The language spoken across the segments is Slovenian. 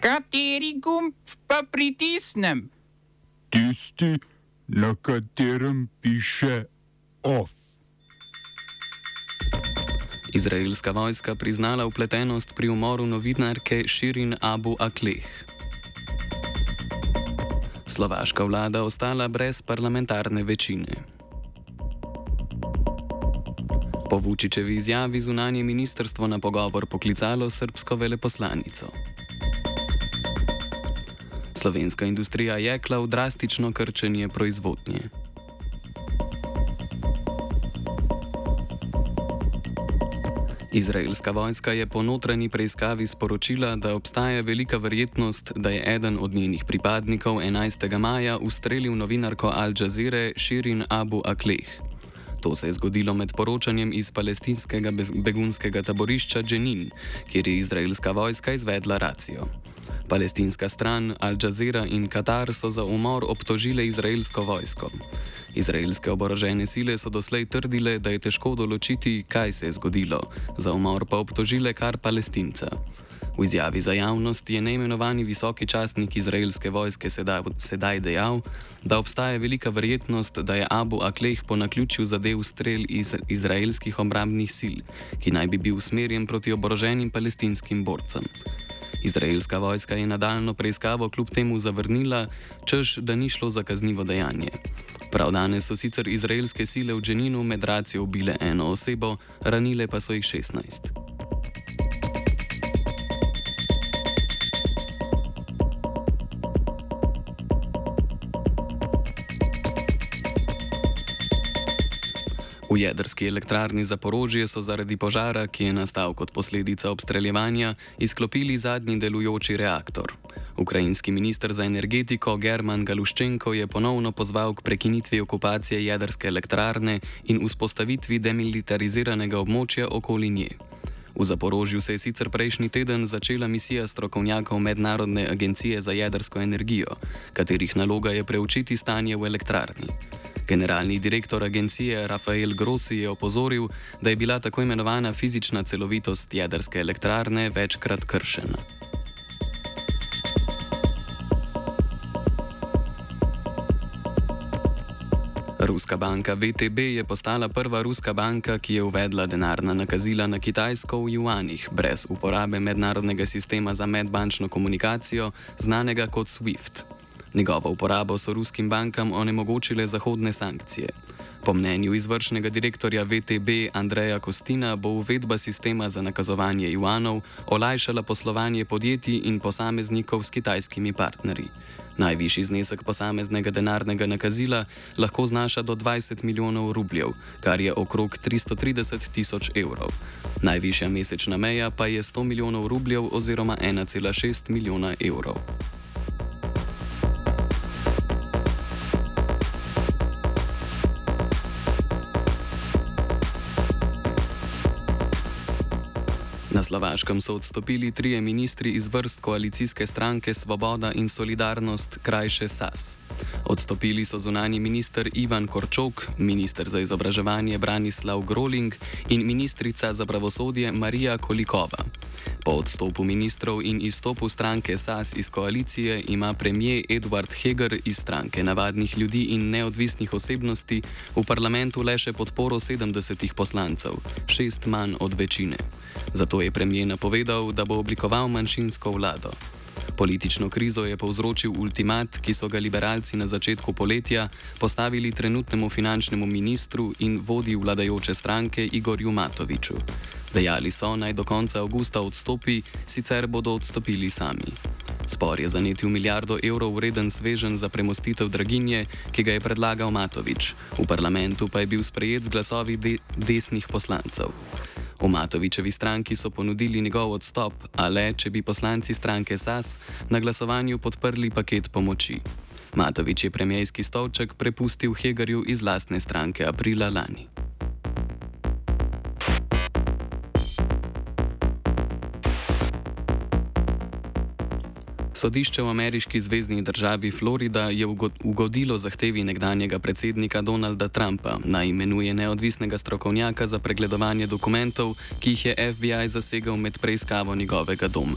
Kateri gumb pa pritisnem? Tisti, na katerem piše OF. Izraelska vojska priznala upletenost pri umoru novinarke Širin Abu Akleh. Slovaška vlada ostala brez parlamentarne večine. Po Vučičevi izjavi zunanje ministrstvo na pogovor poklicalo srpsko veleposlanico. Slovenska industrija jekla v drastično krčenje proizvodnje. Izraelska vojska je po notranji preiskavi sporočila, da obstaja velika verjetnost, da je eden od njenih pripadnikov 11. maja ustrelil novinarko Al Jazeera Shirin Abu Akleh. To se je zgodilo med poročanjem iz palestinskega begunskega taborišča Dženin, kjer je izraelska vojska izvedla racijo. Palestinska stran Al Jazeera in Katar so za umor obtožile izraelsko vojsko. Izraelske oborožene sile so doslej trdile, da je težko določiti, kaj se je zgodilo, za umor pa obtožile kar palestinca. V izjavi za javnost je neimenovani visoki častnik izraelske vojske sedaj, sedaj dejal, da obstaja velika verjetnost, da je Abu Akleh po naključju zadev strel iz izraelskih obrambnih sil, ki naj bi bil usmerjen proti oboroženim palestinskim borcem. Izraelska vojska je nadaljno preiskavo kljub temu zavrnila, čež da ni šlo za kaznivo dejanje. Prav danes so sicer izraelske sile v Dženinu med racijo ubile eno osebo, ranile pa so jih 16. V jedrski elektrarni Zaporožje so zaradi požara, ki je nastal kot posledica obstreljevanja, izklopili zadnji delujoči reaktor. Ukrajinski minister za energetiko German Galuščenko je ponovno pozval k prekinitvi okupacije jedrske elektrarne in vzpostavitvi demilitariziranega območja okoli nje. V Zaporožju se je sicer prejšnji teden začela misija strokovnjakov Mednarodne agencije za jedrsko energijo, katerih naloga je preučiti stanje v elektrarni. Generalni direktor agencije Rafael Grossi je opozoril, da je bila tako imenovana fizična celovitost jedrske elektrarne večkrat kršena. Ruska banka VTB je postala prva ruska banka, ki je uvedla denarna nakazila na Kitajsko v juanih, brez uporabe mednarodnega sistema za medbančno komunikacijo, znanega kot SWIFT. Njegovo uporabo so ruskim bankam onemogočile zahodne sankcije. Po mnenju izvršnega direktorja VTB Andreja Kostina bo uvedba sistema za nakazovanje juanov olajšala poslovanje podjetij in posameznikov s kitajskimi partnerji. Najvišji znesek posameznega denarnega nakazila lahko znaša do 20 milijonov rubljev, kar je okrog 330 tisoč evrov. Najvišja mesečna meja pa je 100 milijonov rubljev oziroma 1,6 milijona evrov. Na Slovaškem so odstopili trije ministri iz vrst koalicijske stranke Svoboda in Solidarnost, krajše SAS. Odstopili so zunani minister Ivan Korčok, minister za izobraževanje Branislav Groling in ministrica za pravosodje Marija Kolikova. Po odstopu ministrov in izstopu stranke SAS iz koalicije ima premijer Edward Heger iz stranke navadnih ljudi in neodvisnih osebnosti v parlamentu le še podporo 70 poslancev, šest manj od večine. Zato je premijer napovedal, da bo oblikoval manjšinsko vlado. Politično krizo je povzročil ultimat, ki so ga liberalci na začetku poletja postavili trenutnemu finančnemu ministru in vodji vladajoče stranke Igorju Matoviču. Dejali so, naj do konca avgusta odstopi, sicer bodo odstopili sami. Spor je zanetil milijardo evrov vreden svežen za premostitev draginje, ki ga je predlagal Matovič, v parlamentu pa je bil sprejet z glasovi de desnih poslancev. V Matovičevi stranki so ponudili njegov odstop, a le, če bi poslanci stranke SAS na glasovanju podprli paket pomoči. Matovič je premijski stolček prepustil Hegerju iz lastne stranke aprila lani. Sodišče v ameriški zvezdni državi Florida je ugodilo zahtevi nekdanjega predsednika Donalda Trumpa, naj imenuje neodvisnega strokovnjaka za pregledovanje dokumentov, ki jih je FBI zasegal med preiskavo njegovega doma.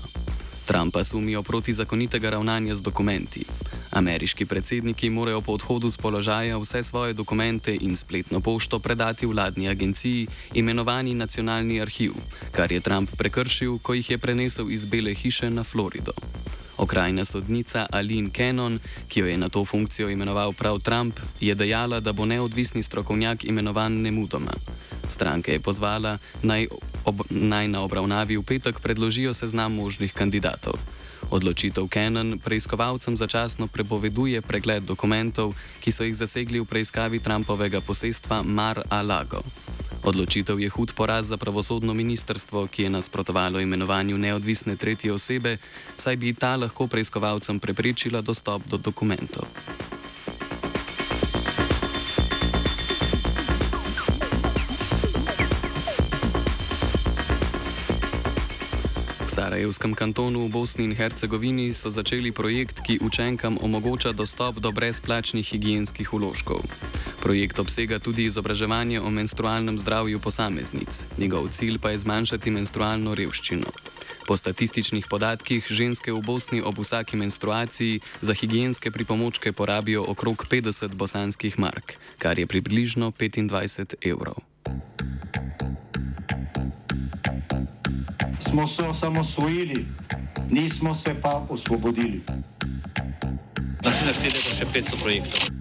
Trumpa sumijo protizakonitega ravnanja z dokumenti. Ameriški predsedniki morajo po odhodu z položaja vse svoje dokumente in spletno pošto predati vladni agenciji, imenovani Nacionalni arhiv, kar je Trump prekršil, ko jih je prenesel iz Bele hiše na Florido. Okrajna sodnica Aline Cannon, ki jo je na to funkcijo imenoval prav Trump, je dejala, da bo neodvisni strokovnjak imenovan nemudoma. Stranke je pozvala naj, ob, naj na obravnavi v petek predložijo seznam možnih kandidatov. Odločitev Canon preiskovalcem začasno prepoveduje pregled dokumentov, ki so jih zasegli v preiskavi Trumpovega posestva Mar-a-Lago. Odločitev je hud poraz za pravosodno ministrstvo, ki je nasprotovalo imenovanju neodvisne tretje osebe, saj bi ta lahko preiskovalcem preprečila dostop do dokumentov. V Sarajevskem kantonu v Bosni in Hercegovini so začeli projekt, ki učenkam omogoča dostop do brezplačnih higijenskih uložkov. Projekt obsega tudi izobraževanje o menstrualnem zdravju posameznic. Njegov cilj pa je zmanjšati menstrualno revščino. Po statističnih podatkih ženske v Bosni ob vsaki menstruaciji za higijenske pripomočke porabijo okrog 50 bosanskih mark, kar je približno 25 evrov. smo se osamosvojili, nismo se pa osvobodili. Naslednje število je še 500 projektov.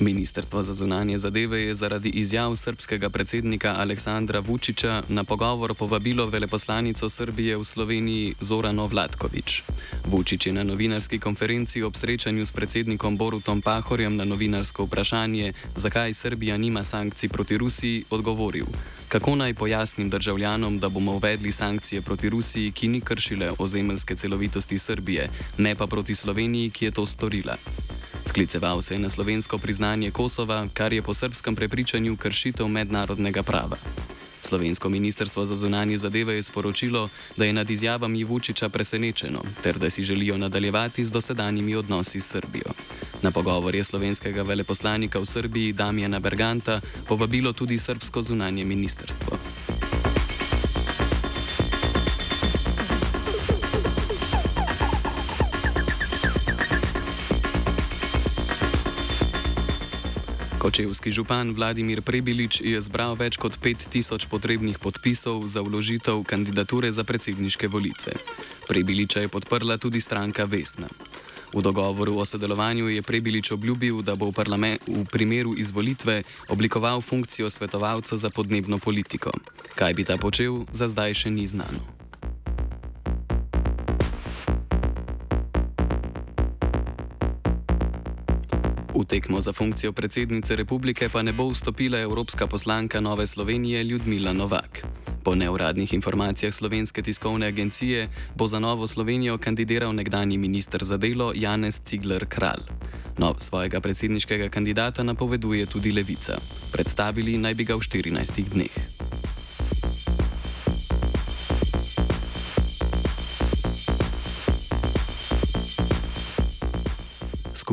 Ministrstvo za zunanje zadeve je zaradi izjav srpskega predsednika Aleksandra Vučiča na pogovor povabilo veleposlanico Srbije v Sloveniji Zorano Vlatkovič. Vučič je na novinarski konferenci ob srečanju s predsednikom Borutom Pahorjem na novinarsko vprašanje, zakaj Srbija nima sankcij proti Rusiji, odgovoril: Kako naj pojasnim državljanom, da bomo uvedli sankcije proti Rusiji, ki ni kršile ozemeljske celovitosti Srbije, ne pa proti Sloveniji, ki je to storila. Skliceval se je na slovensko priznanje Kosova, kar je po srpskem prepričanju kršitev mednarodnega prava. Slovensko ministrstvo za zunanje zadeve je sporočilo, da je nad izjavami Vučiča presenečeno ter da si želijo nadaljevati z dosedanjimi odnosi s Srbijo. Na pogovor je slovenskega veleposlanika v Srbiji Damjana Berganta povabilo tudi srpsko zunanje ministrstvo. Kočevski župan Vladimir Prebilič je zbral več kot 5000 potrebnih podpisov za vložitev kandidature za predsedniške volitve. Prebiliča je podprla tudi stranka Vesna. V dogovoru o sodelovanju je Prebilič obljubil, da bo v, v primeru izvolitve oblikoval funkcijo svetovalca za podnebno politiko. Kaj bi ta počel, za zdaj še ni znano. V tekmo za funkcijo predsednice republike pa ne bo vstopila evropska poslanka Nove Slovenije Ljudmila Novak. Po neuradnih informacijah slovenske tiskovne agencije bo za Novo Slovenijo kandidiral nekdani minister za delo Janez Cigler Kralj. Nov svojega predsedniškega kandidata napoveduje tudi Levica. Predstavili naj bi ga v 14 dneh.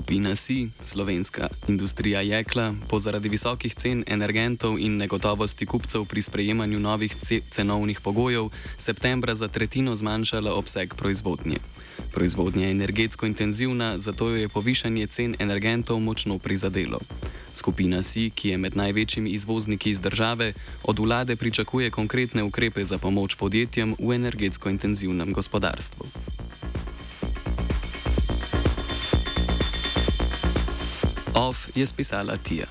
Skupina Si, slovenska industrija jekla, bo zaradi visokih cen energentov in negotovosti kupcev pri sprejemanju novih cenovnih pogojev septembra za tretjino zmanjšala obseg proizvodnje. Proizvodnja je energetsko intenzivna, zato jo je povišanje cen energentov močno prizadelo. Skupina Si, ki je med največjimi izvozniki iz države, od vlade pričakuje konkretne ukrepe za pomoč podjetjem v energetsko intenzivnem gospodarstvu. auf ESP Salatia.